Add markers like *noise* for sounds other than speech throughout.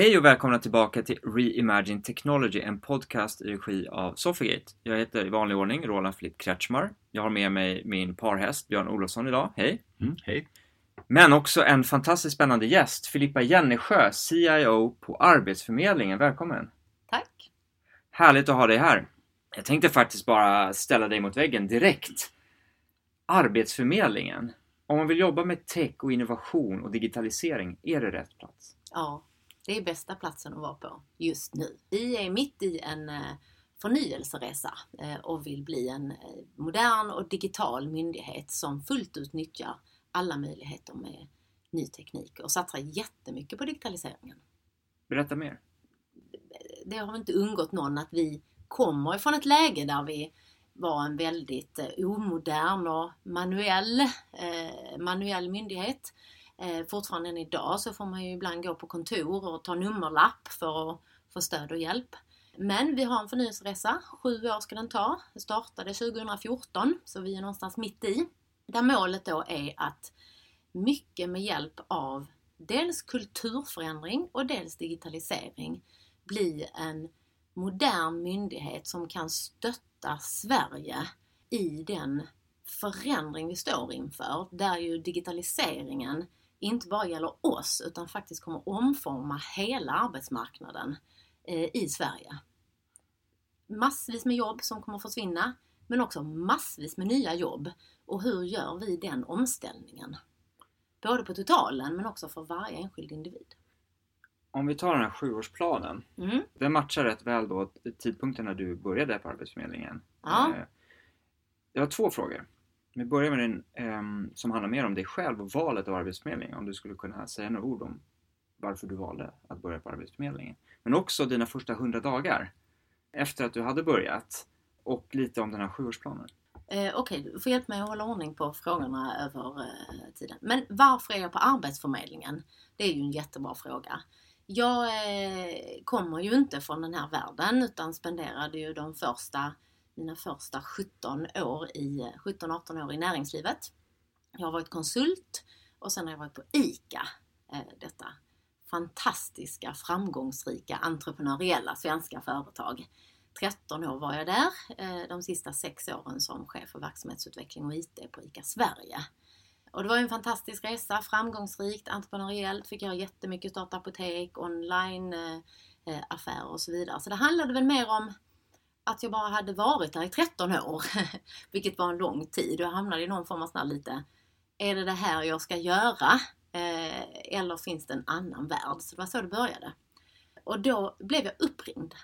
Hej och välkomna tillbaka till Reimagine Technology, en podcast i regi av Sofigate. Jag heter i vanlig ordning Roland Flipp Kretschmar. Jag har med mig min parhäst Björn Olofsson idag. Hej! Mm, hej! Men också en fantastiskt spännande gäst, Filippa Jennesjö, CIO på Arbetsförmedlingen. Välkommen! Tack! Härligt att ha dig här. Jag tänkte faktiskt bara ställa dig mot väggen direkt. Arbetsförmedlingen. Om man vill jobba med tech och innovation och digitalisering, är det rätt plats? Ja, det är bästa platsen att vara på just nu. Vi är mitt i en eh, förnyelseresa eh, och vill bli en eh, modern och digital myndighet som fullt ut nyttjar alla möjligheter med ny teknik och satsar jättemycket på digitaliseringen. Berätta mer. Det har inte undgått någon att vi kommer ifrån ett läge där vi var en väldigt omodern och manuell, manuell myndighet Eh, fortfarande än idag så får man ju ibland gå på kontor och ta nummerlapp för att få stöd och hjälp. Men vi har en förnyelseresa, sju år ska den ta. Den startade 2014 så vi är någonstans mitt i. Där målet då är att mycket med hjälp av dels kulturförändring och dels digitalisering bli en modern myndighet som kan stötta Sverige i den förändring vi står inför, där ju digitaliseringen inte bara gäller oss utan faktiskt kommer omforma hela arbetsmarknaden eh, i Sverige. Massvis med jobb som kommer försvinna men också massvis med nya jobb. Och hur gör vi den omställningen? Både på totalen men också för varje enskild individ. Om vi tar den här sjuårsplanen. Mm. Den matchar rätt väl då tidpunkten när du började på Arbetsförmedlingen. Ja. Eh, jag har två frågor. Vi börjar med den um, som handlar mer om dig själv och valet av Arbetsförmedlingen. Om du skulle kunna säga några ord om varför du valde att börja på Arbetsförmedlingen. Men också dina första hundra dagar efter att du hade börjat och lite om den här sjuårsplanen. Eh, Okej, okay, du får hjälpa mig att hålla ordning på frågorna över eh, tiden. Men varför är jag på Arbetsförmedlingen? Det är ju en jättebra fråga. Jag eh, kommer ju inte från den här världen utan spenderade ju de första mina första 17 år i 17-18 år i näringslivet. Jag har varit konsult och sen har jag varit på ICA, eh, detta fantastiska, framgångsrika, entreprenöriella svenska företag. 13 år var jag där, eh, de sista 6 åren som chef för verksamhetsutveckling och IT på ICA Sverige. Och det var en fantastisk resa, framgångsrikt, entreprenöriellt, fick göra jättemycket, starta apotek, online eh, affärer och så vidare. Så det handlade väl mer om att jag bara hade varit där i 13 år, *laughs* vilket var en lång tid jag hamnade i någon form av sån lite, är det det här jag ska göra? Eh, eller finns det en annan värld? Så det var så det började. Och då blev jag uppringd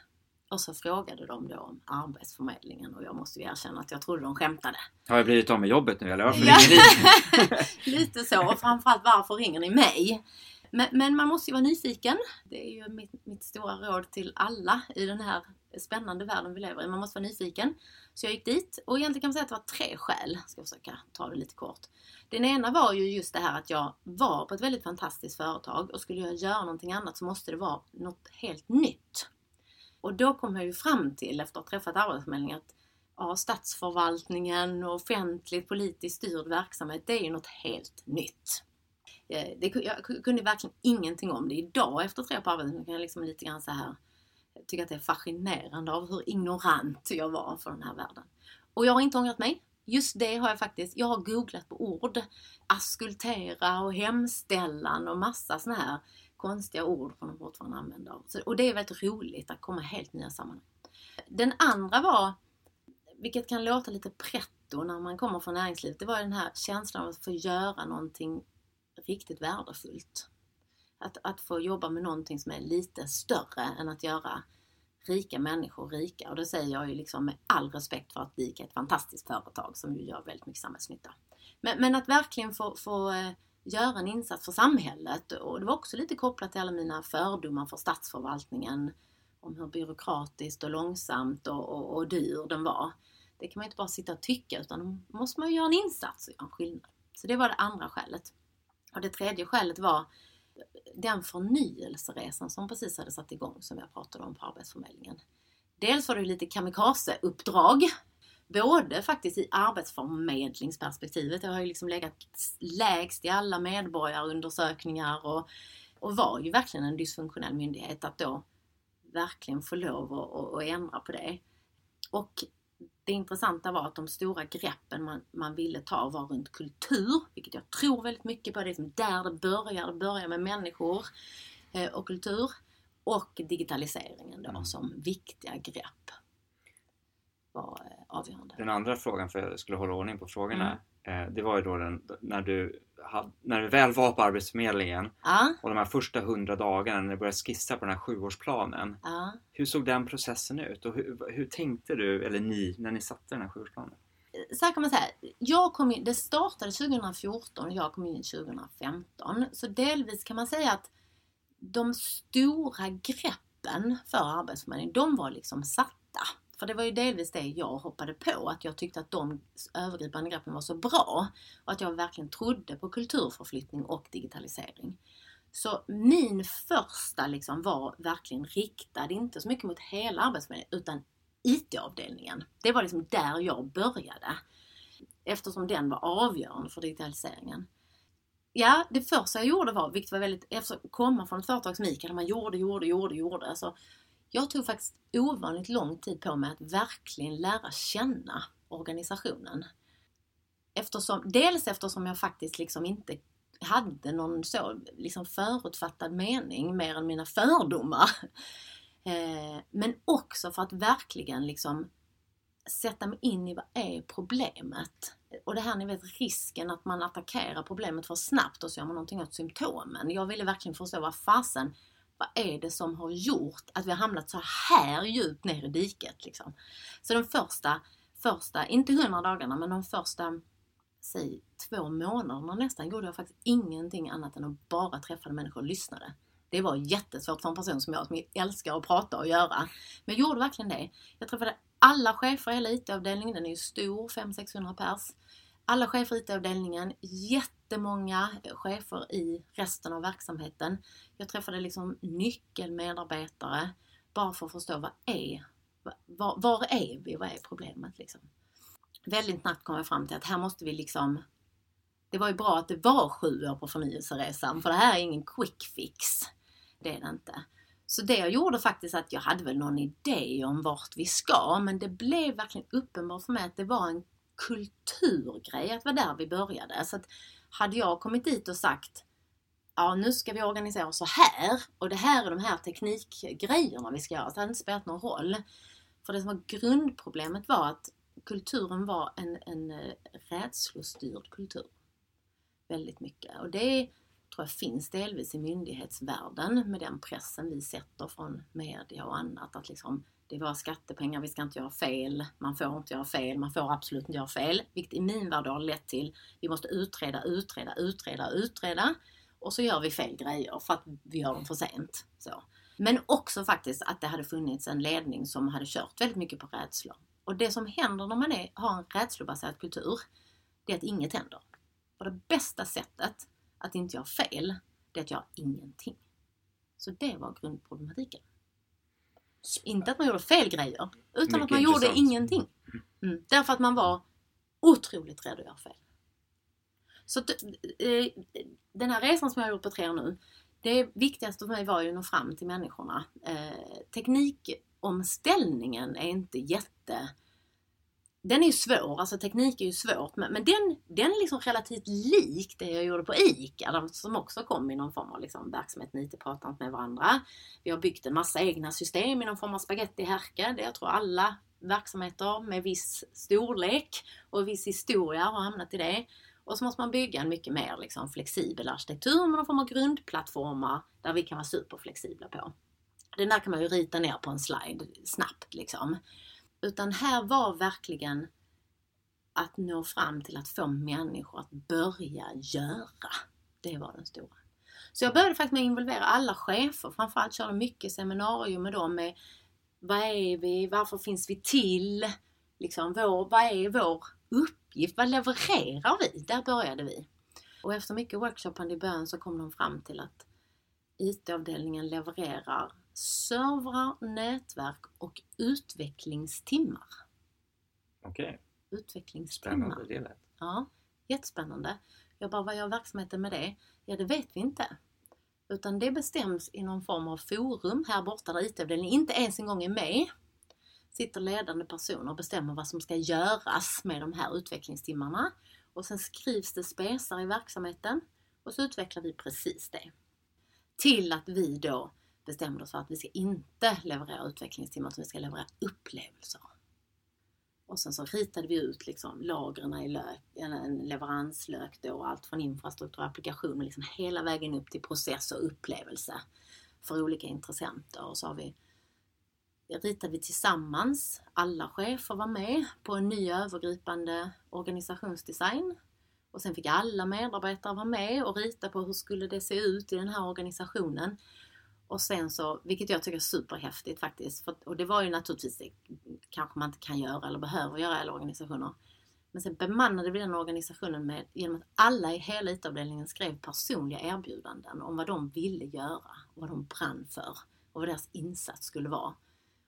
och så frågade de då om Arbetsförmedlingen och jag måste ju erkänna att jag trodde de skämtade. Har jag blivit av med jobbet nu eller varför ja. ringer ni? *laughs* Lite så och framförallt varför ringer ni mig? Men, men, man måste ju vara nyfiken. Det är ju mitt, mitt stora råd till alla i den här spännande världen vi lever i. Man måste vara nyfiken. Så jag gick dit och egentligen kan man säga att det var tre skäl. Jag ska försöka ta det lite kort. Den ena var ju just det här att jag var på ett väldigt fantastiskt företag och skulle jag göra någonting annat så måste det vara något helt nytt. Och då kom jag ju fram till, efter att ha träffat Arbetsförmedlingen, att ja, statsförvaltningen och offentlig politiskt styrd verksamhet, det är ju något helt nytt. Eh, det, jag kunde verkligen ingenting om det. Idag efter tre på Arbetsförmedlingen kan jag liksom lite grann så här jag tycker att det är fascinerande av hur ignorant jag var för den här världen. Och jag har inte ångrat mig. Just det har jag faktiskt, jag har googlat på ord. Askultera och hemställan och massa såna här konstiga ord som de fortfarande använder. och det är väldigt roligt att komma i helt nya sammanhang. Den andra var, vilket kan låta lite pretto när man kommer från näringslivet, det var den här känslan av att få göra någonting riktigt värdefullt. Att, att få jobba med någonting som är lite större än att göra rika människor rika. Och det säger jag ju liksom med all respekt för att DIK är ett fantastiskt företag som ju gör väldigt mycket samhällsnytta. Men, men att verkligen få, få eh, göra en insats för samhället och det var också lite kopplat till alla mina fördomar för statsförvaltningen om hur byråkratiskt och långsamt och, och, och dyr den var. Det kan man inte bara sitta och tycka utan då måste man ju göra en insats och göra en skillnad. Så det var det andra skälet. Och det tredje skälet var den förnyelseresan som precis hade satt igång som jag pratade om på Arbetsförmedlingen. Dels var det lite kamikaze-uppdrag. Både faktiskt i arbetsförmedlingsperspektivet. Jag har ju liksom legat lägst i alla medborgarundersökningar och, och var ju verkligen en dysfunktionell myndighet att då verkligen få lov att, att ändra på det. Och det intressanta var att de stora greppen man, man ville ta var runt kultur, vilket jag tror väldigt mycket på. Det är liksom där det börjar. Det börjar med människor eh, och kultur. Och digitaliseringen då Mm. som viktiga grepp var eh, avgörande. Den andra frågan, för jag skulle hålla ordning på frågorna, Mm. Eh, det var ju då den, när, du hade, när du väl var på Arbetsförmedlingen Ja, och de här första hundra dagarna när du började skissa på den här sjuårsplanen. ja. Hur såg den processen ut och hur, hur tänkte du, eller ni, när ni satte den här sjuårsplanen? så här kan man säga, jag kom in, det startade 2014 och jag kom in 2015. Så delvis kan man säga att de stora greppen för Arbetsförmedlingen, de var liksom satta. För det var ju delvis det jag hoppade på, att jag tyckte att de övergripande greppen var så bra och att jag verkligen trodde på kulturförflyttning och digitalisering. Så min första liksom var verkligen riktad, inte så mycket mot hela Arbetsförmedlingen, utan IT-avdelningen. Det var liksom där jag började. Eftersom den var avgörande för digitaliseringen. Ja, det första jag gjorde var, vilket var väldigt, efter att komma från ett företag som ICA, där man gjorde, gjorde, gjorde, gjorde. Alltså, jag tog faktiskt ovanligt lång tid på mig att verkligen lära känna organisationen. Eftersom, dels eftersom jag faktiskt liksom inte hade någon så liksom förutfattad mening mer än mina fördomar. *laughs* Eh, men också för att verkligen liksom sätta mig in i vad är problemet. Och det här ni vet risken att man attackerar problemet för snabbt och så gör man någonting åt symptomen. Jag ville verkligen förstå vad fasen, vad är det som har gjort att vi har hamnat så här djupt ner i diket liksom. Så de första, första, inte hundra dagarna, men de första säg två månaderna nästan gjorde jag faktiskt ingenting annat än att bara träffa människor och lyssnade. Det var jättesvårt för en person som jag som älskar att prata och göra. Men jag gjorde verkligen det. Jag träffade alla chefer i hela IT-avdelningen, den är ju stor, 500-600 pers. Alla chefer i IT-avdelningen, jättemånga chefer i resten av verksamheten. Jag träffade liksom nyckelmedarbetare bara för att förstå vad är, var, var är vi, vad är problemet liksom. Väldigt snabbt kom jag fram till att här måste vi liksom det var ju bra att det var sju år på förnyelseresan för det här är ingen quick fix. Det är det inte. Så det jag gjorde faktiskt att jag hade väl någon idé om vart vi ska men det blev verkligen uppenbart för mig att det var en kulturgrej, att det var där vi började. Så att hade jag kommit dit och sagt ja nu ska vi organisera oss så här och det här är de här teknikgrejerna vi ska göra, så det hade inte spelat någon roll. För det som var grundproblemet var att kulturen var en, en eh, rädslostyrd kultur. Väldigt mycket. Och det tror jag finns delvis i myndighetsvärlden med den pressen vi sätter från media och annat. Att liksom, det är våra skattepengar, vi ska inte göra fel, man får inte göra fel, man får absolut inte göra fel. Vilket i min värld har lett till vi måste utreda, utreda, utreda, utreda. Och så gör vi fel grejer för att vi gör dem för sent. Så. Men också faktiskt att det hade funnits en ledning som hade kört väldigt mycket på rädslor. Och det som händer när man är, har en rädslobaserad kultur, det är att inget händer. Och det bästa sättet att inte göra fel, det är att göra ingenting. Så det var grundproblematiken. Inte att man gjorde fel grejer, utan Mycket att man gjorde intressant. ingenting. Mm. Därför att man var otroligt rädd att göra fel. Så eh, den här resan som jag har gjort på tre år nu, det viktigaste för mig var ju att nå fram till människorna. Eh, teknikomställningen är inte jätte... Den är ju svår, alltså teknik är ju svårt, men, men den, den är liksom relativt lik det jag gjorde på ICA, som också kom i någon form av liksom verksamhet, ni inte pratar inte med varandra. Vi har byggt en massa egna system i någon form av spagettihärka, det jag tror alla verksamheter med viss storlek och viss historia har hamnat i det. Och så måste man bygga en mycket mer liksom, flexibel arkitektur med någon form av grundplattformar där vi kan vara superflexibla på. Den där kan man ju rita ner på en slide snabbt liksom. Utan här var verkligen att nå fram till att få människor att börja göra. Det var den stora. Så jag började faktiskt med att involvera alla chefer. Framförallt körde mycket seminarium med dem med vad är vi, varför finns vi till? Liksom, vår, vad är vår uppgift? Vad levererar vi? Där började vi. Och efter mycket workshoppande i början så kom de fram till att IT-avdelningen levererar servrar, nätverk och utvecklingstimmar. Okej, Utvecklingstimmar. spännande det lät. Ja, jättespännande. Jag bara, vad gör verksamheten med det? Ja, det vet vi inte. Utan det bestäms i någon form av forum här borta där IT-avdelningen inte ens en gång är med. Sitter ledande personer och bestämmer vad som ska göras med de här utvecklingstimmarna. Och sen skrivs det spesar i verksamheten och så utvecklar vi precis det. Till att vi då bestämde oss för att vi ska inte leverera utvecklingstimmar utan vi ska leverera upplevelser. Och sen så ritade vi ut liksom lagren i lök, en leveranslök då, allt från infrastruktur och applikationer liksom hela vägen upp till process och upplevelse för olika intressenter. Och så har vi, ritade vi tillsammans, alla chefer var med på en ny övergripande organisationsdesign. Och sen fick alla medarbetare vara med och rita på hur skulle det se ut i den här organisationen. Och sen så, vilket jag tycker är superhäftigt faktiskt, för, och det var ju naturligtvis det kanske man inte kan göra eller behöver göra i alla organisationer. Men sen bemannade vi den organisationen med, genom att alla i hela IT-avdelningen skrev personliga erbjudanden om vad de ville göra, vad de brann för och vad deras insats skulle vara.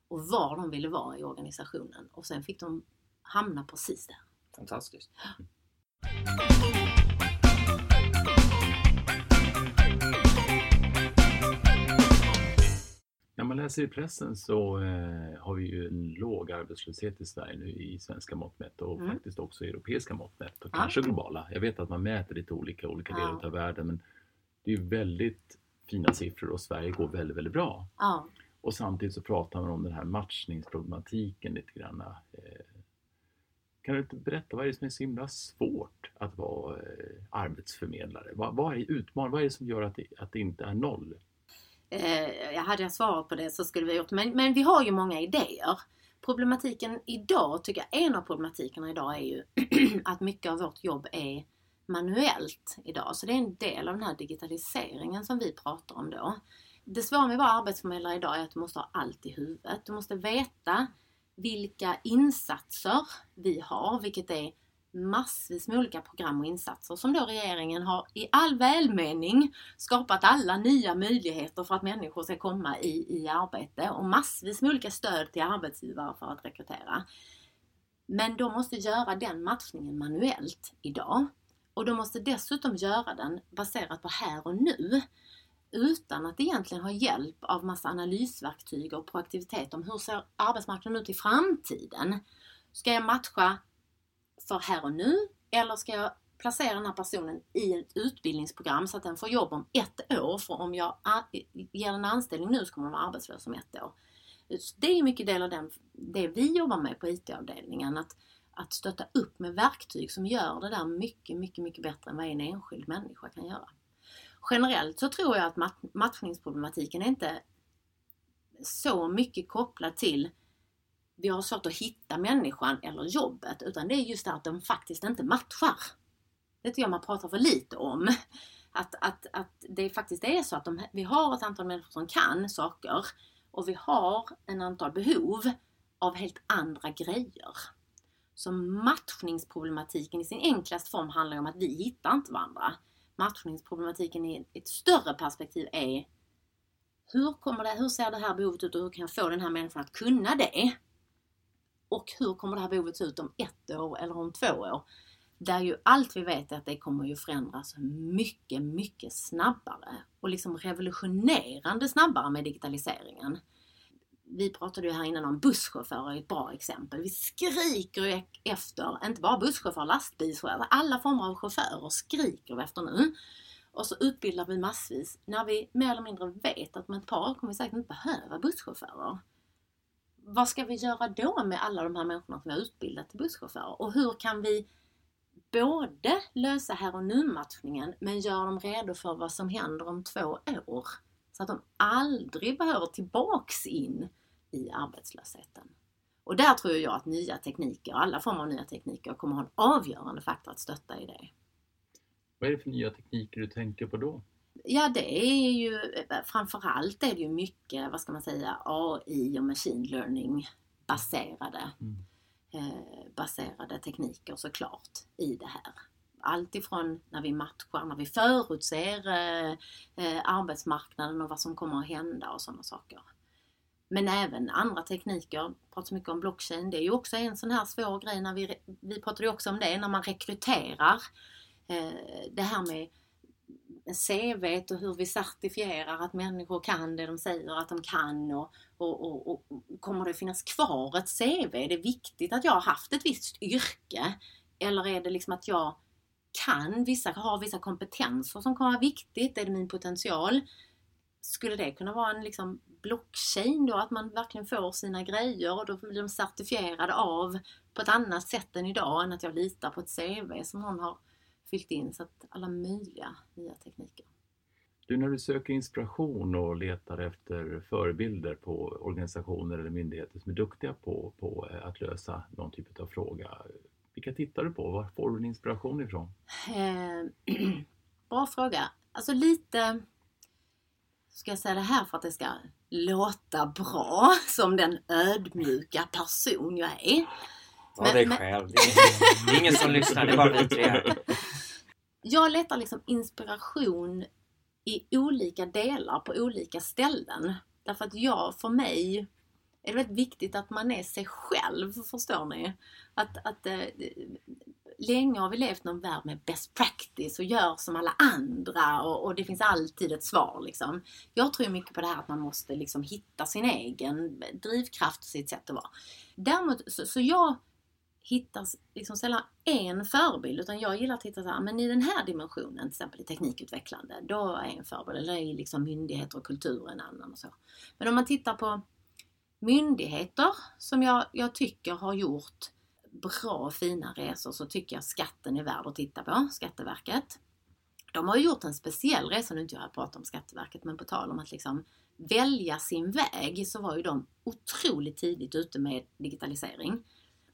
Och var de ville vara i organisationen. Och sen fick de hamna precis där. Fantastiskt. När man läser i pressen så eh, har vi ju en låg arbetslöshet i Sverige nu i svenska mått mätt och Mm. faktiskt också i europeiska mått mätt och kanske globala. Jag vet att man mäter lite olika olika delar Ja. av världen men det är ju väldigt fina siffror och Sverige går väldigt, väldigt bra. Ja, Och samtidigt så pratar man om den här matchningsproblematiken lite grann. Eh, Kan du inte berätta vad är det som är så himla svårt att vara eh, arbetsförmedlare? Vad, vad är utmaningen? Vad är det som gör att det, att det inte är noll? Eh, jag hade jag svarat på det så skulle vi ha gjort men, men vi har ju många idéer. Problematiken idag, tycker jag, en av problematikerna idag är ju *clears throat* att mycket av vårt jobb är manuellt idag. Så det är en del av den här digitaliseringen som vi pratar om då. Det svåra med att vara arbetsförmedlare idag är att du måste ha allt i huvudet. Du måste veta vilka insatser vi har, vilket är massvis med olika program och insatser som då regeringen har i all välmening skapat alla nya möjligheter för att människor ska komma i, i arbete och massvis med olika stöd till arbetsgivare för att rekrytera. Men de måste göra den matchningen manuellt idag. Och de måste dessutom göra den baserat på här och nu. Utan att egentligen ha hjälp av massa analysverktyg och proaktivitet om hur ser arbetsmarknaden ut i framtiden. Ska jag matcha för här och nu eller ska jag placera den här personen i ett utbildningsprogram så att den får jobb om ett år. För om jag ger en anställning nu så kommer den vara arbetslös om ett år. Så det är mycket del av den, det vi jobbar med på IT-avdelningen. Att, att stötta upp med verktyg som gör det där mycket, mycket, mycket bättre än vad en enskild människa kan göra. Generellt så tror jag att matchningsproblematiken är inte så mycket kopplad till vi har svårt att hitta människan eller jobbet utan det är just det att de faktiskt inte matchar. Det tycker jag man pratar för lite om. Att, att, att det faktiskt är så att de, vi har ett antal människor som kan saker och vi har en antal behov av helt andra grejer. Så matchningsproblematiken i sin enklaste form handlar om att vi hittar inte varandra. Matchningsproblematiken i ett större perspektiv är hur, kommer det, hur ser det här behovet ut och hur kan jag få den här människan att kunna det? Och hur kommer det här behovet se ut om ett år eller om två år? Där ju allt vi vet är att det kommer ju förändras mycket, mycket snabbare och liksom revolutionerande snabbare med digitaliseringen. Vi pratade ju här innan om busschaufförer, är ett bra exempel. Vi skriker ju e- efter, inte bara busschaufförer, lastbilschaufförer, alla former av chaufförer skriker vi efter nu. Och så utbildar vi massvis när vi mer eller mindre vet att om ett par år kommer vi säkert inte behöva busschaufförer vad ska vi göra då med alla de här människorna som vi har utbildat till busschaufförer? Och hur kan vi både lösa här och nu matchningen men göra dem redo för vad som händer om två år? Så att de aldrig behöver tillbaks in i arbetslösheten. Och där tror jag att nya tekniker, alla former av nya tekniker, kommer ha en avgörande faktor att stötta i det. Vad är det för nya tekniker du tänker på då? Ja, det är ju framförallt är det ju mycket, vad ska man säga, AI och machine learning baserade, Mm. eh, baserade tekniker såklart i det här. Allt ifrån när vi matchar, när vi förutser eh, eh, arbetsmarknaden och vad som kommer att hända och sådana saker. Men även andra tekniker, pratar mycket om blockchain, det är ju också en sån här svår grej när vi, vi pratade ju också om det, när man rekryterar. Eh, det här med CV och hur vi certifierar att människor kan det de säger att de kan och, och, och, och kommer det finnas kvar ett CV? Är det viktigt att jag har haft ett visst yrke? Eller är det liksom att jag kan vissa, har vissa kompetenser som kommer vara viktigt? Är det min potential? Skulle det kunna vara en liksom blockchain då? Att man verkligen får sina grejer och då blir de certifierade av på ett annat sätt än idag än att jag litar på ett CV som någon har fyllt in. Så att alla möjliga nya tekniker. Du, när du söker inspiration och letar efter förebilder på organisationer eller myndigheter som är duktiga på, på att lösa någon typ av fråga. Vilka tittar du på? Var får du din inspiration ifrån? Eh, *clears throat* bra fråga. Alltså lite... Ska jag säga det här för att det ska låta bra *laughs* som den ödmjuka person jag är? Var dig själv. Det är, ingen som lyssnar, det är bara vi tre. *laughs* Jag letar liksom inspiration i olika delar på olika ställen. Därför att jag, för mig, är det väldigt viktigt att man är sig själv, förstår ni? Att, att eh, länge har vi levt i någon värld med best practice och gör som alla andra och, och, det finns alltid ett svar liksom. Jag tror mycket på det här att man måste liksom hitta sin egen drivkraft och sitt sätt att vara. Däremot, så, så jag hittar liksom sällan en förebild utan jag gillar att hitta så här, men i den här dimensionen, till exempel i teknikutvecklande, då är en förebild, eller i liksom myndigheter och kultur en annan och så. Men om man tittar på myndigheter som jag, jag tycker har gjort bra fina resor så tycker jag skatten är värd att titta på, Skatteverket. De har gjort en speciell resa, nu inte jag har pratat om Skatteverket, men på tal om att liksom välja sin väg så var ju de otroligt tidigt ute med digitalisering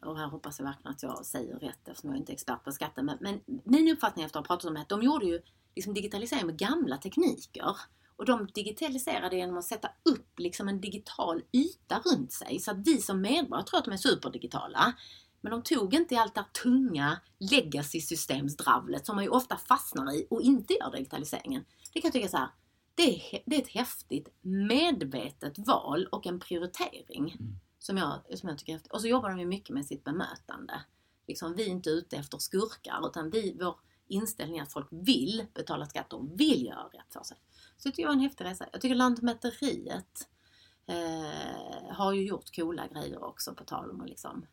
och här hoppas jag verkligen att jag säger rätt eftersom jag inte är expert på skatten. Men, men min uppfattning efter att ha pratat om det är att de gjorde ju liksom digitalisering med gamla tekniker. Och de digitaliserade genom att sätta upp liksom en digital yta runt sig. Så att vi som medborgare tror att de är superdigitala. Men de tog inte i allt det här tunga legacy-systemsdravlet som man ju ofta fastnar i och inte gör digitaliseringen. Det kan jag tycka så här, det är, det är ett häftigt medvetet val och en prioritering. Mm. Som jag, som jag tycker är häftigt. Och så jobbar de ju mycket med sitt bemötande. Liksom, vi är inte ute efter skurkar utan vi, vår inställning är att folk vill betala skatt och vill göra rätt för sig. Så det tycker jag var en häftig resa. Jag tycker Lantmäteriet eh, har ju gjort coola grejer också på tal om att liksom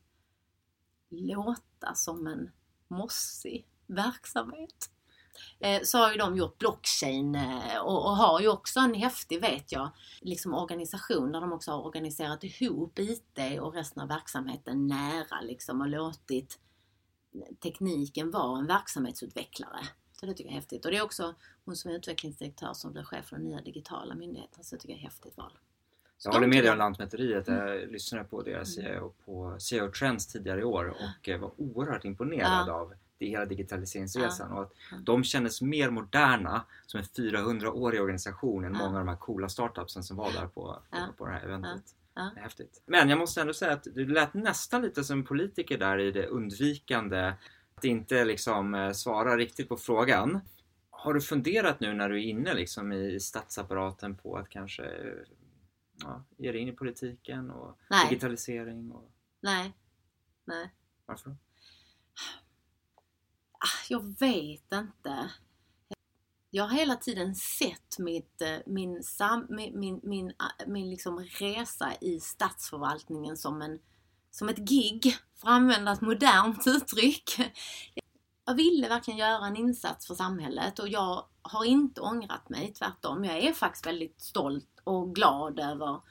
låta som en mossig verksamhet. Eh, så har ju de gjort blockchain eh, och, och, har ju också en häftig, vet jag, liksom organisation där de också har organiserat ihop IT och resten av verksamheten nära liksom och låtit tekniken vara en verksamhetsutvecklare. Så det tycker jag är häftigt. Och det är också hon som är utvecklingsdirektör som blir chef för den nya digitala myndigheten. Så det tycker jag är ett häftigt val. Jag håller med dig om Lantmäteriet. Jag mm. lyssnade på deras mm. CEO på CEO Trends tidigare i år och eh, var oerhört imponerad ja. av hela digitaliseringsresan ja. och att de kändes mer moderna som en 400-årig organisation än ja. många av de här coola startupsen som var där på, ja. på det här eventet. Ja. Häftigt. Men jag måste ändå säga att du lät nästan lite som politiker där i det undvikande. Att inte liksom eh, svara riktigt på frågan. Har du funderat nu när du är inne liksom i statsapparaten på att kanske ja, ge dig in i politiken och Nej. digitalisering? Och... Nej. Nej. Varför då? Ah, jag vet inte. Jag har hela tiden sett mitt, eh, min, sam, min, min, min, min liksom resa i statsförvaltningen som, en, som ett gig, för att använda ett modernt uttryck. Jag ville verkligen göra en insats för samhället och jag har inte ångrat mig, tvärtom. Jag är faktiskt väldigt stolt och glad över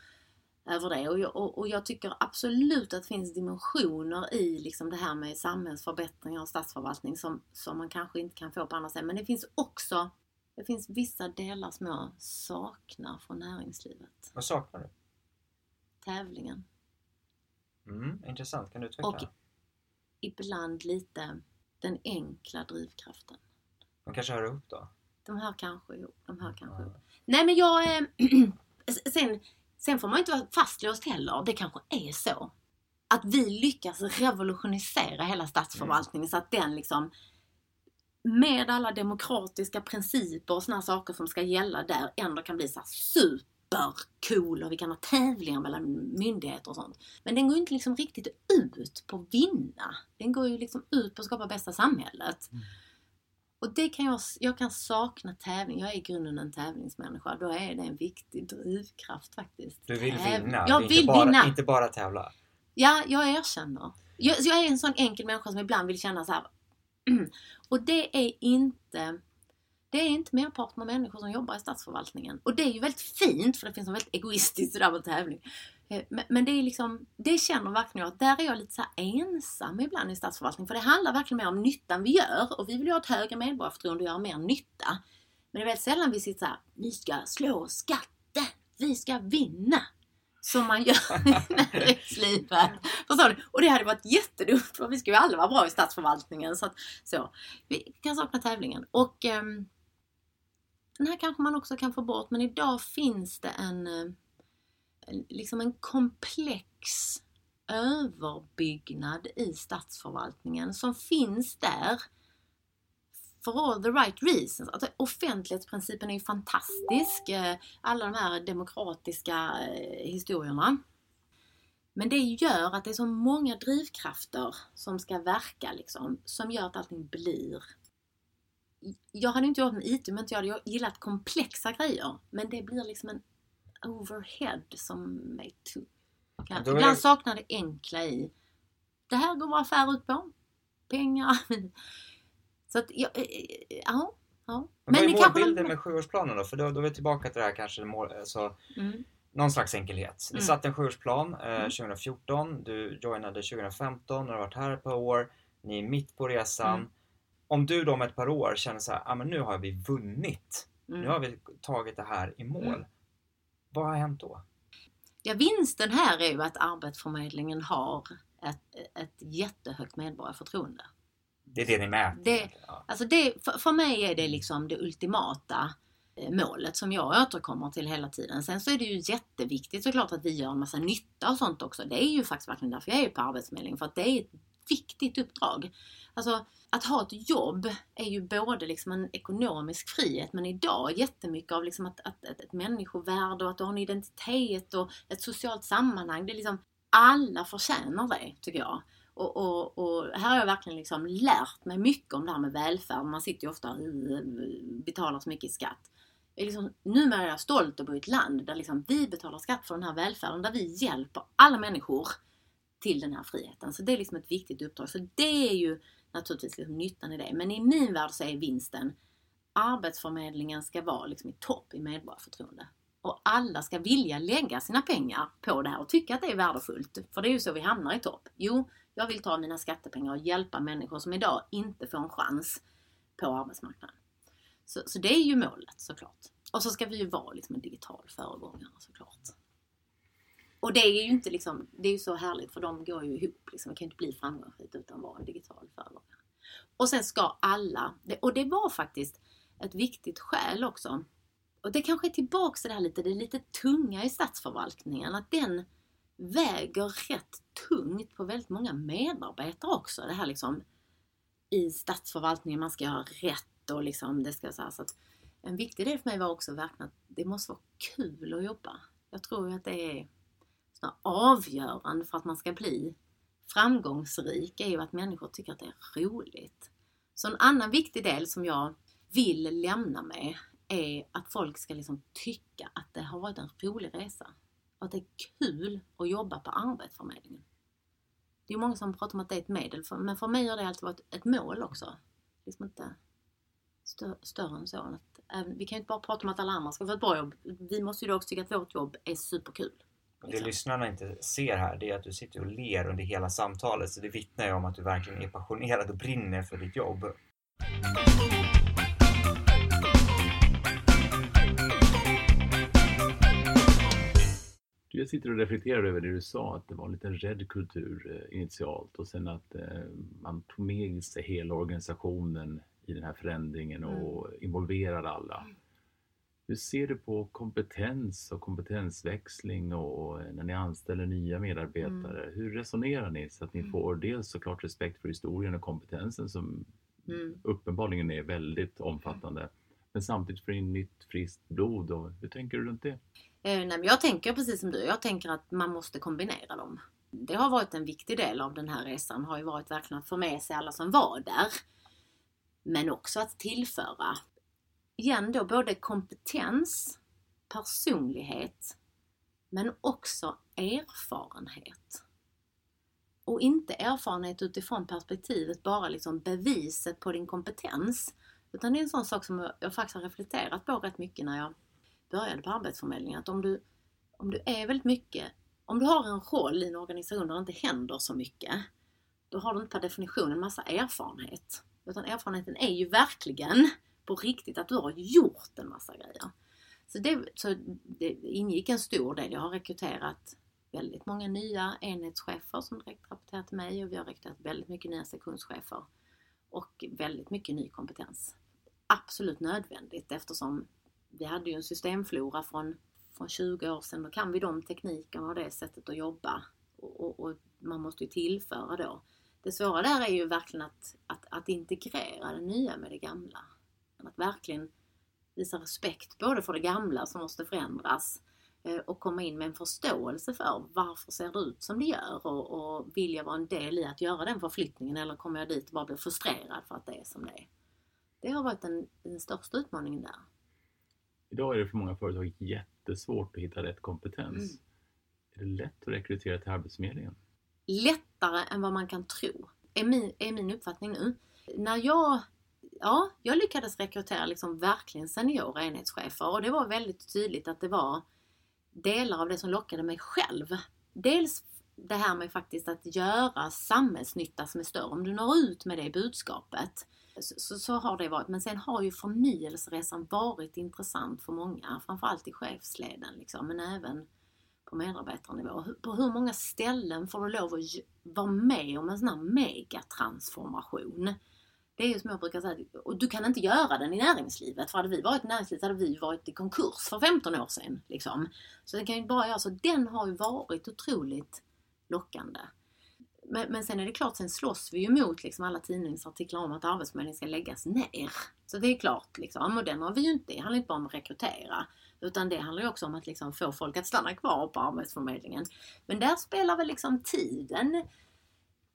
över det. Och jag, och, och jag tycker absolut att det finns dimensioner i liksom det här med samhällsförbättringar och statsförvaltning som, som man kanske inte kan få på andra sätt. Men det finns också det finns vissa delar som jag saknar från näringslivet. Vad saknar du? Tävlingen. Mm, intressant, kan du utveckla? Och ibland lite den enkla drivkraften. De kanske hör ihop då? De hör kanske ihop. De hör kanske ihop. Nej men jag... Eh, *clears throat* sen, Sen får man inte vara fastlåst heller. Det kanske är så. Att vi lyckas revolutionisera hela statsförvaltningen mm. så att den liksom med alla demokratiska principer och sådana saker som ska gälla där ändå kan bli så supercool och vi kan ha tävlingar mellan myndigheter och sånt. Men den går ju inte liksom riktigt ut på att vinna. Den går ju liksom ut på att skapa bästa samhället. Mm. Och det kan jag, jag kan sakna tävling. Jag är i grunden en tävlingsmänniska. Då är det en viktig drivkraft faktiskt. Du vill vinna, Jag det vill inte, bara, vinna. inte bara tävla. Ja, jag erkänner. Jag, jag är en sån enkel människa som ibland vill känna så här. Och det är inte det är inte merparten av människor som jobbar i statsförvaltningen. Och det är ju väldigt fint för det finns en väldigt egoistiskt där med tävling. Eh, men, det är liksom, det känner verkligen jag att där är jag lite så ensam ibland i statsförvaltningen. För det handlar verkligen mer om nyttan vi gör och vi vill ju ha ett högre medborgarförtroende och göra mer nytta. Men det är väldigt sällan vi sitter så här, vi ska slå skatten, vi ska vinna. Som man gör *laughs* i näringslivet. Förstår du? Och det hade varit jättedumt för vi ska ju alla vara bra i statsförvaltningen. Så, att, så. Vi kan sakna tävlingen. Och um, den här kanske man också kan få bort men idag finns det en, en- liksom en komplex överbyggnad i statsförvaltningen som finns där for all the right reasons. Alltså, offentlighetsprincipen är ju fantastisk. Eh, alla de här demokratiska eh, historierna. Men det gör att det är så många drivkrafter som ska verka liksom, som gör att allting blir jag hade inte jobbat med IT men inte jag hade gillat komplexa grejer. Men det blir liksom en overhead som. Kan- Då är Ibland det- saknar det enkla i. Det här går vår affär ut på. Pengar. *laughs* Så att, ja, eh, eh, ja. ja. Men vad är målbilden de- med sjuårsplanen då? För då, då är vi tillbaka till det här kanske, mål, alltså, Mm. någon slags enkelhet. Ni Mm. satte en sjuårsplan eh, Mm. 2014, du joinade 2015, du har varit här ett par år, ni är mitt på resan. Mm. Om du då om ett par år känner så här, ah, men nu har vi vunnit, Mm. nu har vi tagit det här i mål. Vad har hänt då? Ja, vinsten här är ju att Arbetsförmedlingen har ett, ett jättehögt medborgarförtroende. Det är det ni mäter? Det-. Alltså det, för, för mig är det liksom det ultimata eh, målet som jag återkommer till hela tiden. Sen så är det ju jätteviktigt såklart att vi gör en massa nytta och sånt också. Det är ju faktiskt verkligen därför jag är på Arbetsförmedlingen. För att det är ett viktigt uppdrag. Alltså att ha ett jobb är ju både liksom en ekonomisk frihet men idag jättemycket av liksom att, att, att ett människovärde och att du har en identitet och ett socialt sammanhang. Det är liksom alla förtjänar det tycker jag. Och, och, och här har jag verkligen liksom lärt mig mycket om det här med välfärd. Man sitter ju ofta och eh, betalar så mycket i skatt. Är liksom, numera är jag stolt att bo i ett land där liksom vi betalar skatt för den här välfärden. Där vi hjälper alla människor till den här friheten. Så det är liksom ett viktigt uppdrag. Så det är ju naturligtvis liksom nyttan i det. Men i min värld så är vinsten Arbetsförmedlingen ska vara liksom i topp i medborgarförtroende. Och alla ska vilja lägga sina pengar på det här och tycka att det är värdefullt. För det är ju så vi hamnar i topp. Jo, jag vill ta mina skattepengar och hjälpa människor som idag inte får en chans på arbetsmarknaden. Så, så det är ju målet såklart. Och så ska vi ju vara liksom en digital föregångare såklart. Och det är ju inte liksom, det är ju så härligt för de går ju ihop liksom. Det kan ju inte bli framgångsrikt utan att vara en digital föregångare. Och sen ska alla, och det var faktiskt ett viktigt skäl också. Och det kanske är tillbaks till det här lite, det är lite tunga i statsförvaltningen. Att den väger rätt tungt på väldigt många medarbetare också. Det här liksom i statsförvaltningen, man ska göra rätt och liksom det ska så här, så att en viktig del för mig var också verkligen att det måste vara kul att jobba. Jag tror ju att det är avgörande för att man ska bli framgångsrik är ju att människor tycker att det är roligt. Så en annan viktig del som jag vill lämna med är att folk ska liksom tycka att det har varit en rolig resa. Och att det är kul att jobba på Arbetsförmedlingen. Det är många som pratar om att det är ett medel, men för mig har det alltid varit ett mål också. Liksom inte stö- större än så. Att vi kan ju inte bara prata om att alla andra ska få ett bra jobb. Vi måste ju då också tycka att vårt jobb är superkul. Och Det Liksom. lyssnarna inte ser här det är att du sitter och ler under hela samtalet så det vittnar ju om att du verkligen är passionerad och brinner för ditt jobb. Jag sitter och reflekterar över det du sa, att det var en liten rädd kultur eh, initialt och sen att eh, man tog med sig hela organisationen i den här förändringen och involverade alla. Hur ser du på kompetens och kompetensväxling och när ni anställer nya medarbetare? Hur resonerar ni så att ni Mm. får dels såklart respekt för historien och kompetensen som Mm. uppenbarligen är väldigt omfattande, men samtidigt få in nytt friskt blod och hur tänker du runt det? Eh, nej, jag tänker precis som du. Jag tänker att man måste kombinera dem. Det har varit en viktig del av den här resan. Har ju varit verkligen att få med sig alla som var där. Men också att tillföra, igen då, både kompetens, personlighet, men också erfarenhet. Och inte erfarenhet utifrån perspektivet bara liksom beviset på din kompetens. Utan det är en sån sak som jag faktiskt har reflekterat på rätt mycket när jag började på Arbetsförmedlingen. Att om du, om du är väldigt mycket, om du har en roll i en organisation där det inte händer så mycket, då har du inte per definition en massa erfarenhet. Utan erfarenheten är ju verkligen på riktigt att du har gjort en massa grejer. Så det, så det ingick en stor del. Jag har rekryterat väldigt många nya enhetschefer som direkt rapporterar till mig och vi har rekryterat väldigt mycket nya sektionschefer och väldigt mycket ny kompetens. Absolut nödvändigt eftersom vi hade ju en systemflora från, från 20 år sedan. Då kan vi de teknikerna och det sättet att jobba och, och, och man måste ju tillföra då. Det svåra där är ju verkligen att, att, att integrera det nya med det gamla. Att verkligen visa respekt både för det gamla som måste förändras eh, och komma in med en förståelse för varför ser det ut som det gör och, och vill jag vara en del i att göra den förflyttningen eller kommer jag dit och bara blir frustrerad för att det är som det är. Det har varit den, den största utmaningen där. Idag är det för många företag jättesvårt att hitta rätt kompetens. Mm. Är det lätt att rekrytera till Arbetsförmedlingen? Lättare än vad man kan tro, är min, är min uppfattning nu. När jag ja, jag lyckades rekrytera liksom verkligen seniora enhetschefer och det var väldigt tydligt att det var delar av det som lockade mig själv. Dels det här med faktiskt att göra samhällsnytta som är större. Om du når ut med det budskapet så, så, så, har det varit. Men sen har ju förnyelseresan varit intressant för många, framförallt i chefsleden liksom, men även på medarbetarnivå. På hur många ställen får du lov att vara med om en sån här megatransformation? Det är ju som jag brukar säga, och du kan inte göra den i näringslivet. För hade vi varit i näringslivet hade vi varit i konkurs för 15 år sedan. Liksom. Så den kan ju bara göra så. Den har ju varit otroligt lockande. Men, men sen är det klart, sen slåss vi ju mot liksom alla tidningsartiklar om att Arbetsförmedlingen ska läggas ner. Så det är klart, liksom, och den har vi ju inte. Det handlar inte bara om att rekrytera. Utan det handlar ju också om att liksom få folk att stanna kvar på Arbetsförmedlingen. Men där spelar väl liksom tiden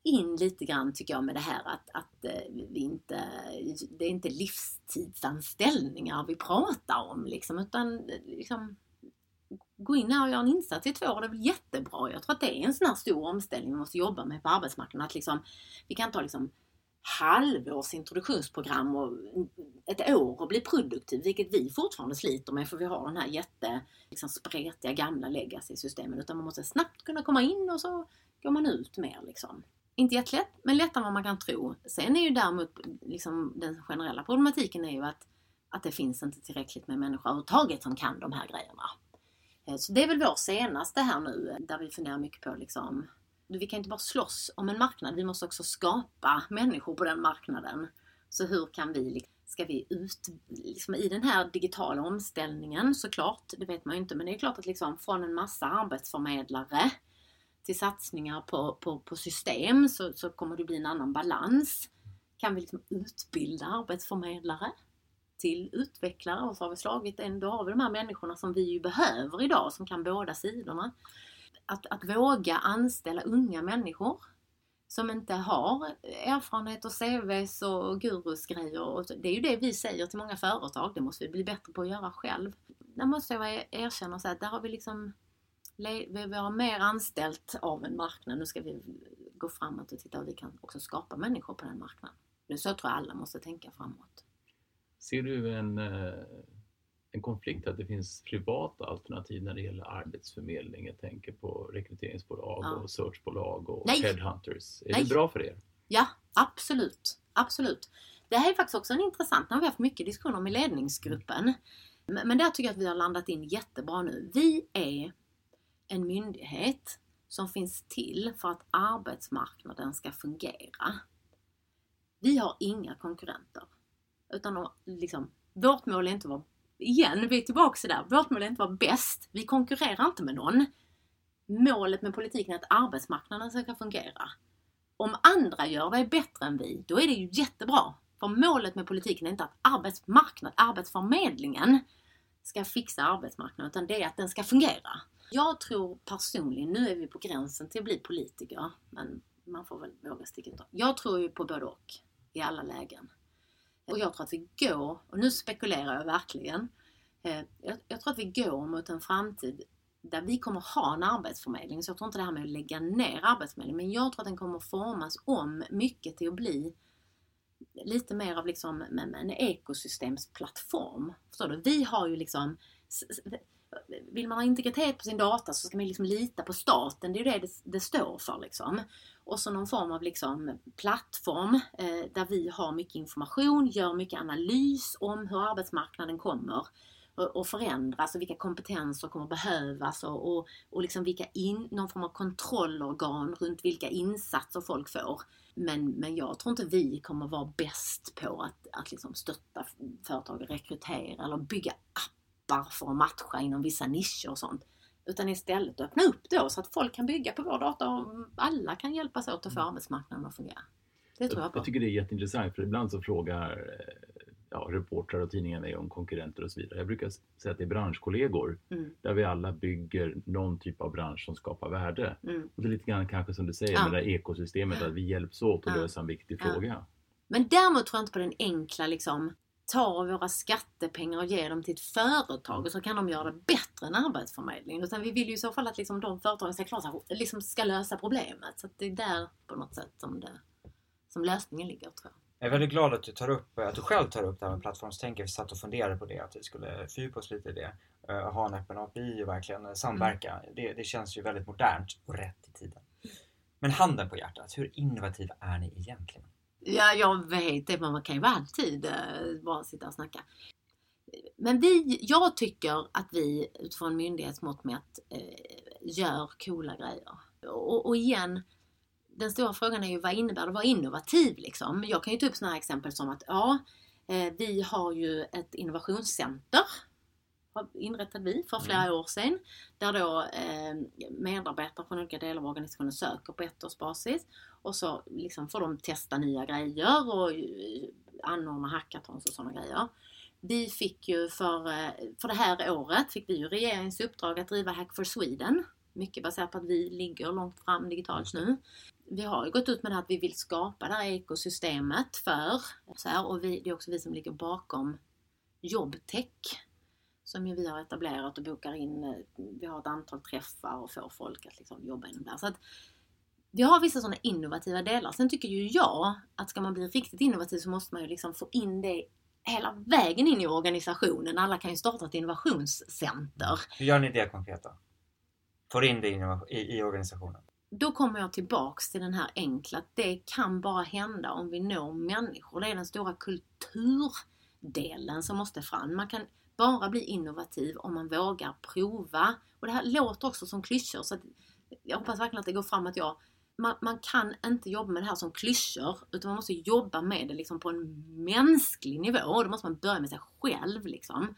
in lite grann tycker jag med det här att, att eh, vi inte, det är inte livstidsanställningar vi pratar om liksom utan eh, liksom gå in här och göra en insats i två år, det är väl jättebra. Jag tror att det är en sån här stor omställning vi måste jobba med på arbetsmarknaden. Att liksom, vi kan ta liksom halvårs introduktionsprogram och ett år och bli produktiv, vilket vi fortfarande sliter med för vi har den här jätte liksom, spretiga gamla legacy-systemen. Utan man måste snabbt kunna komma in och så går man ut mer liksom. Inte jättelätt, men lättare än vad man kan tro. Sen är ju däremot liksom, den generella problematiken är ju att, att det finns inte tillräckligt med människor överhuvudtaget som kan de här grejerna. Eh, så det är väl vår senaste här nu, eh, där vi funderar mycket på liksom, vi kan inte bara slåss om en marknad, vi måste också skapa människor på den marknaden. Så hur kan vi, liksom, ska vi ut, liksom i den här digitala omställningen såklart, det vet man ju inte, men det är klart att liksom från en massa arbetsförmedlare till satsningar på, på, på system så, så kommer det bli en annan balans. Kan vi liksom utbilda arbetsförmedlare till utvecklare och så har vi slagit en, då har vi de här människorna som vi ju behöver idag som kan båda sidorna. Att, att våga anställa unga människor som inte har erfarenhet och CVs och gurusgrejer. Det är ju det vi säger till många företag, det måste vi bli bättre på att göra själv. Där måste jag erkänna att där har vi liksom vi har mer anställt av en marknad. Nu ska vi gå framåt och titta hur vi kan också skapa människor på den marknaden. Är så jag tror alla måste tänka framåt. Ser du en, eh, en konflikt att det finns privata alternativ när det gäller arbetsförmedling? Jag tänker på rekryteringsbolag ja. och searchbolag och Nej. headhunters. Är Nej. det bra för er? Ja, absolut. Absolut. Det här är faktiskt också en intressant, har vi haft mycket diskussioner om i ledningsgruppen. Men där tycker jag att vi har landat in jättebra nu. Vi är en myndighet som finns till för att arbetsmarknaden ska fungera. Vi har inga konkurrenter. Utan liksom, vårt mål är inte att vara, igen, vi är tillbaka där, vårt mål är inte att vara bäst. Vi konkurrerar inte med någon. Målet med politiken är att arbetsmarknaden ska fungera. Om andra gör det bättre än vi, då är det ju jättebra. För målet med politiken är inte att arbetsmarknaden, arbetsförmedlingen ska fixa arbetsmarknaden, utan det är att den ska fungera. Jag tror personligen, nu är vi på gränsen till att bli politiker, men man får väl våga sticka ut Jag tror ju på både och i alla lägen. Och jag tror att vi går, och nu spekulerar jag verkligen, eh, jag, jag tror att vi går mot en framtid där vi kommer ha en arbetsförmedling. Så jag tror inte det här med att lägga ner arbetsförmedlingen. men jag tror att den kommer formas om mycket till att bli lite mer av liksom en ekosystemsplattform. Förstår du? Vi har ju liksom vill man ha integritet på sin data så ska man liksom lita på staten. Det är det det det, står för. Liksom. Och så någon form av liksom plattform eh, där vi har mycket information, gör mycket analys om hur arbetsmarknaden kommer och förändras och vilka kompetenser kommer behövas och, och, och liksom vilka in, någon form av kontrollorgan runt vilka insatser folk får. Men, men jag tror inte vi kommer vara bäst på att, att liksom stötta företag, rekrytera eller bygga appar för att matcha inom vissa nischer och sånt. Utan istället öppna upp då så att folk kan bygga på vår data och alla kan hjälpas åt att få mm. arbetsmarknaden att fungera. Det tror jag på. Jag tycker det är jätteintressant för ibland så frågar eh, ja, reportrar och tidningar mig om konkurrenter och så vidare. Jag brukar säga att det är branschkollegor mm. där vi alla bygger någon typ av bransch som skapar värde. Mm. Och det är lite grann kanske som du säger ja. med det där ekosystemet att vi hjälps åt att ja. lösa en viktig ja. fråga. Men däremot tror jag inte på den enkla liksom ta våra skattepengar och ge dem till ett företag och så kan de göra det bättre än Arbetsförmedlingen. Utan vi vill ju i så fall att liksom de företagen ska, klara liksom ska lösa problemet. Så det är där på något sätt som, det, som lösningen ligger tror jag. Jag är väldigt glad att du, tar upp, att du själv tar upp det här med plattformstänk. Vi satt och funderade på det, att vi skulle fördjupa oss lite i det. Uh, ha en öppen API och verkligen samverka. Mm. Det, det, känns ju väldigt modernt och rätt i tiden. Men handen på hjärtat, hur innovativa är ni egentligen? Ja, jag vet det, men man kan ju alltid uh, bara sitta och snacka. Men vi, jag tycker att vi utifrån myndighetsmått mätt uh, gör coola grejer. Och, och igen, den stora frågan är ju vad innebär det att vara innovativ liksom? Jag kan ju ta upp sådana här exempel som att ja, eh, vi har ju ett innovationscenter inrättade vi för flera mm. år sedan. Där då eh, medarbetare från olika delar av organisationen söker på ettårsbasis. Och så liksom får de testa nya grejer och anordna hackathons och sådana grejer. Vi fick ju för, eh, för det här året fick vi ju regeringens uppdrag att driva Hack for Sweden. Mycket baserat på att vi ligger långt fram digitalt nu vi har ju gått ut med det här att vi vill skapa det här ekosystemet för, så här, och vi, det är också vi som ligger bakom Jobtech som ju vi har etablerat och bokar in. Eh, vi har ett antal träffar och får folk att liksom jobba inom det. Så att vi har vissa sådana innovativa delar. Sen tycker ju jag att ska man bli riktigt innovativ så måste man ju liksom få in det hela vägen in i organisationen. Alla kan ju starta ett innovationscenter. Hur gör ni det konkret då? Får in det i, i organisationen? då kommer jag tillbaks till den här enkla att det kan bara hända om vi når människor. Det är den stora kulturdelen som måste fram. Man kan bara bli innovativ om man vågar prova. Och det här låter också som klyschor så jag hoppas verkligen att det går fram att jag man, man, kan inte jobba med det här som klyschor utan man måste jobba med det liksom på en mänsklig nivå. Och då måste man börja med sig själv. Liksom.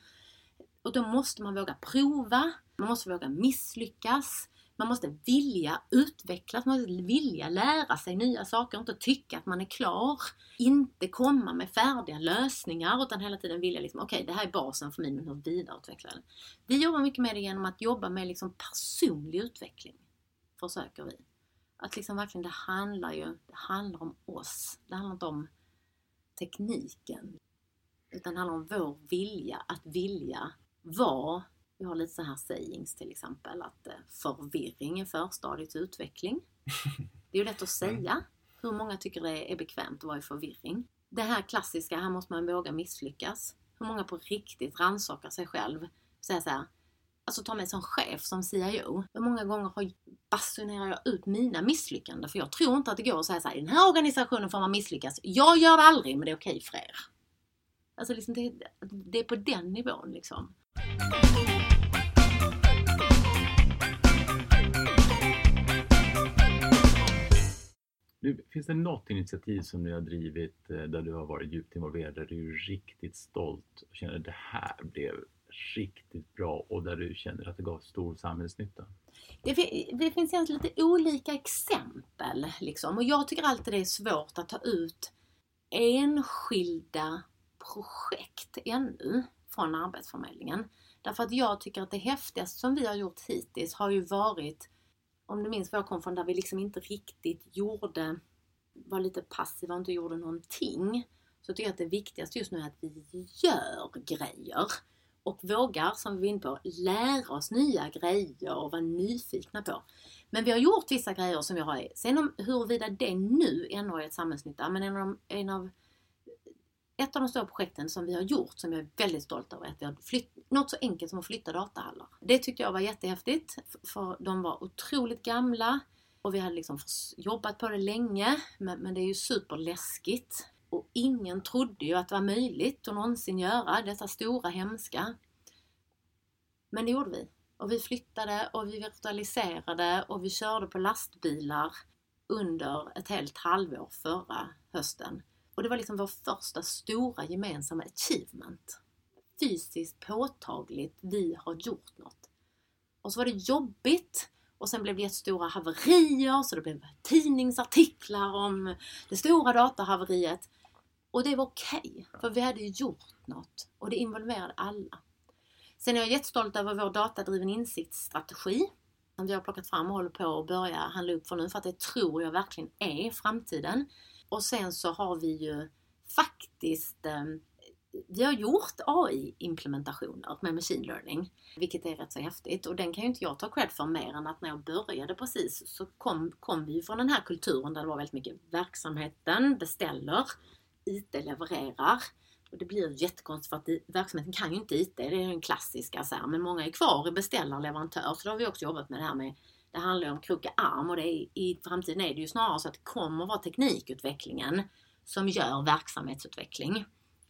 Och då måste man våga prova, man måste våga misslyckas. Man måste vilja utvecklas, man måste vilja lära sig nya saker, inte tycka att man är klar. Inte komma med färdiga lösningar utan hela tiden vilja liksom, okej okay, det här är basen för mig, men hur vidareutvecklar den? Vi jobbar mycket med det genom att jobba med liksom personlig utveckling. Försöker vi. Att liksom verkligen, det handlar ju, det handlar om oss. Det handlar inte om tekniken. Utan det handlar om vår vilja att vilja vara vi har lite så här sayings till exempel att eh, förvirring är förstadiets utveckling. *laughs* Det är ju lätt att säga. Hur många tycker det är bekvämt att vara i förvirring? Det här klassiska, här måste man våga misslyckas. Hur många på riktigt rannsakar sig själv säger så här, Alltså ta mig som chef, som CIO. Hur många gånger har, basunerar jag ut mina misslyckanden? För jag tror inte att det går att säga så här, i den här organisationen får man misslyckas. Jag gör det aldrig, men det är okej för er. Alltså liksom det, det är på den nivån liksom. Nu, finns det något initiativ som du har drivit eh, där du har varit djupt involverad, där du är riktigt stolt och känner att det här blev riktigt bra och där du känner att det gav stor samhällsnytta? Det, det finns egentligen lite olika exempel liksom. och jag tycker alltid det är svårt att ta ut enskilda projekt ännu från Arbetsförmedlingen. Därför att jag tycker att det häftigaste som vi har gjort hittills har ju varit om du minns var jag kom från, där vi liksom inte riktigt gjorde, var lite passiva och inte gjorde någonting. så tycker jag att det viktigaste just nu är att vi gör grejer och vågar, som vi var inne på, lära oss nya grejer och vara nyfikna på. Men vi har gjort vissa grejer som vi har, sen om huruvida det nu ännu är ett samhällsnytta, men en av, en av ett av de stora projekten som vi har gjort som jag är väldigt stolt över är att vi har flytt, något så enkelt som att flytta datahallar. Det tyckte jag var jättehäftigt för de var otroligt gamla och vi hade liksom jobbat på det länge men, men det är ju superläskigt. Och ingen trodde ju att det var möjligt att någonsin göra detta stora hemska. Men det gjorde vi. Och vi flyttade och vi virtualiserade och vi körde på lastbilar under ett helt halvår förra hösten. Och det var liksom vår första stora gemensamma achievement. Fysiskt påtagligt, vi har gjort något. Och så var det jobbigt och sen blev det jättestora haverier så det blev tidningsartiklar om det stora datahaveriet. Och det var okej, okay, för vi hade gjort något och det involverade alla. Sen är jag jättestolt över vår datadriven insiktsstrategi som vi har plockat fram och håller på att börja handla upp för nu för att det tror jag verkligen är framtiden. Och sen så har vi ju faktiskt eh, vi har gjort AI-implementationer med machine learning, vilket är rätt så häftigt. Och den kan ju inte jag ta cred för mer än att när jag började precis så kom, kom vi ju från den här kulturen där det var väldigt mycket verksamheten beställer, IT levererar. Och det blir jättekonstigt för att verksamheten kan ju inte IT, det är den klassiska så här, men många är kvar i beställar-leverantör. Så då har vi också jobbat med det här med det handlar om kroka arm och det är, i framtiden är det ju snarare så att det kommer vara teknikutvecklingen som gör verksamhetsutveckling.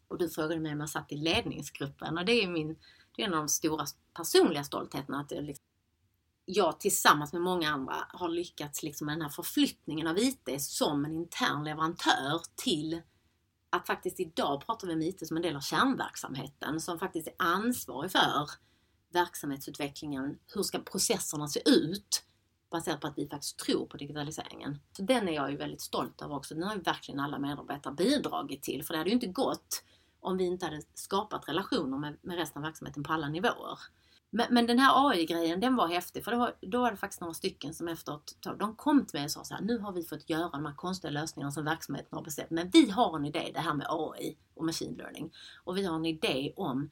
Och du frågade mig om jag satt i ledningsgruppen och det är, min, det är en av de stora personliga stoltheterna att jag, liksom, jag tillsammans med många andra har lyckats liksom med den här förflyttningen av IT som en intern leverantör till att faktiskt idag pratar vi om IT som en del av kärnverksamheten som faktiskt är ansvarig för verksamhetsutvecklingen. Hur ska processerna se ut? Baserat på att vi faktiskt tror på digitaliseringen. Så den är jag ju väldigt stolt över också. Den har ju verkligen alla medarbetare bidragit till. För det hade ju inte gått om vi inte hade skapat relationer med, med resten av verksamheten på alla nivåer. Men, men den här AI-grejen den var häftig för var, då var det faktiskt några stycken som efteråt de kom till mig och sa så här, nu har vi fått göra de här konstiga lösningarna som verksamheten har beställt. Men vi har en idé, det här med AI och machine learning. Och vi har en idé om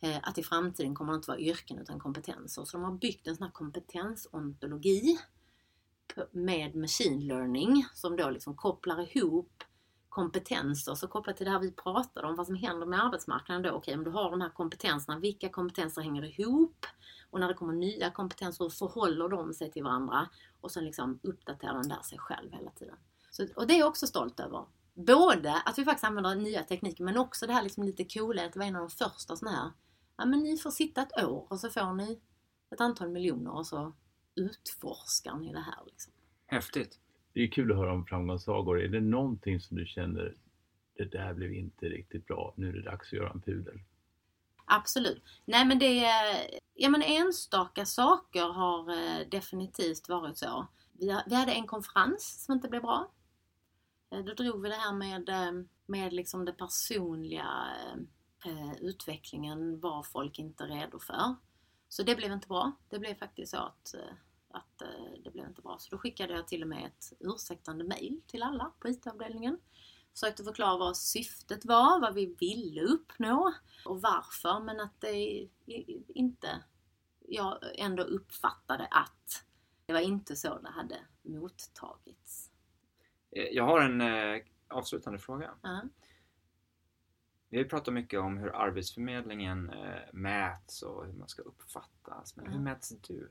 eh, att i framtiden kommer det inte vara yrken utan kompetenser. Så de har byggt en sån här kompetensontologi med machine learning som då liksom kopplar ihop kompetenser, så kopplat till det här vi pratade om, vad som händer med arbetsmarknaden då. Okej, om du har de här kompetenserna, vilka kompetenser hänger ihop? Och när det kommer nya kompetenser, hur förhåller de sig till varandra? Och sen liksom uppdaterar den där sig själv hela tiden. Så, och det är jag också stolt över. Både att vi faktiskt använder nya tekniker, men också det här liksom lite coola, att det var en av de första sådana här, ja men ni får sitta ett år och så får ni ett antal miljoner och så utforskar ni det här. Liksom. Häftigt det är kul att höra om framgångssagor. Är det någonting som du känner, det där blev inte riktigt bra, nu är det dags att göra en pudel? Absolut. Nej men det är, ja men enstaka saker har eh, definitivt varit så. Vi, hade en konferens som inte blev bra. Eh, då drog vi det här med, eh, med liksom det personliga utvecklingen var folk inte redo för. Så det blev inte bra. Det blev faktiskt så att att eh, det blev inte bra. Så då skickade jag till och med ett ursäktande mail till alla på IT-avdelningen. Försökte förklara vad syftet var, vad vi ville uppnå och varför men att det inte, jag ändå uppfattade att det var inte så det hade mottagits. Eh, jag har en eh, avslutande fråga. Uh. Vi har pratat mycket om hur Arbetsförmedlingen eh, mäts och hur man ska uppfattas. Men uh. hur mäts du?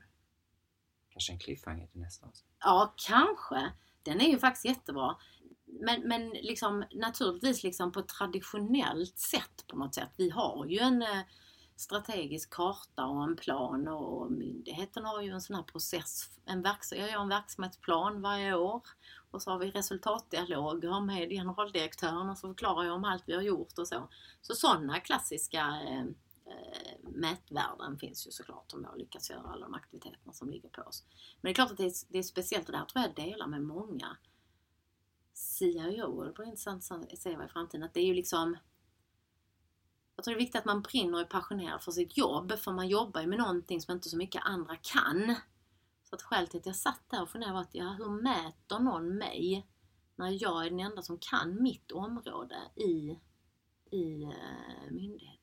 Kanske en cliffhanger till nästa avsnitt? Ja, kanske. Den är ju faktiskt jättebra. Men, men liksom, naturligtvis liksom på ett traditionellt sätt på något sätt. Vi har ju en eh, strategisk karta och en plan och myndigheten har ju en sån här process. En verks jag gör en verksamhetsplan varje år och så har vi resultatdialoger med generaldirektören och så förklarar jag om allt vi har gjort och så. Så sådana klassiska eh, eh, mätvärden finns ju såklart om vi har lyckats göra alla de aktiviteterna som ligger på oss. Men det är klart att det är, det är speciellt och det här tror jag delar med många CIO, det blir intressant att se vad i framtiden, att det är ju liksom jag tror det är viktigt att man brinner och är passionerad för sitt jobb för man jobbar ju med någonting som inte så mycket andra kan. Så att skälet till att jag satt där och funderade var att ja, hur mäter någon mig när jag är den enda som kan mitt område i, i eh, myndigheten.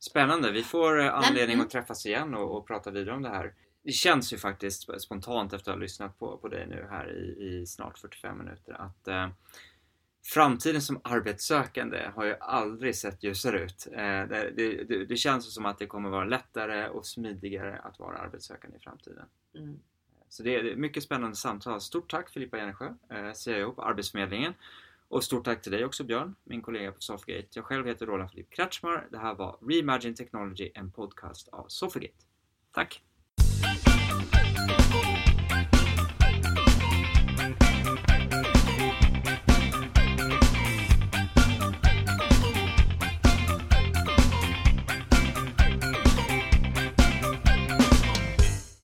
Spännande, vi får eh, anledning Mm. att träffas igen och, och prata vidare om det här. Det känns ju faktiskt spontant efter att ha lyssnat på, på dig nu här i, i snart 45 minuter att eh, framtiden som arbetssökande har ju aldrig sett ljusare ut. Eh, det, det, det, känns som att det kommer vara lättare och smidigare att vara arbetssökande i framtiden. Mm. Så det är mycket spännande samtal. Stort tack Filippa Järnesjö, eh, CIO på Arbetsförmedlingen. Och stort tack till dig också Björn, min kollega på Sofgate. Jag själv heter Roland Filip Kretschmar. Det här var Reimagine Technology, en podcast av Sofgate. Tack!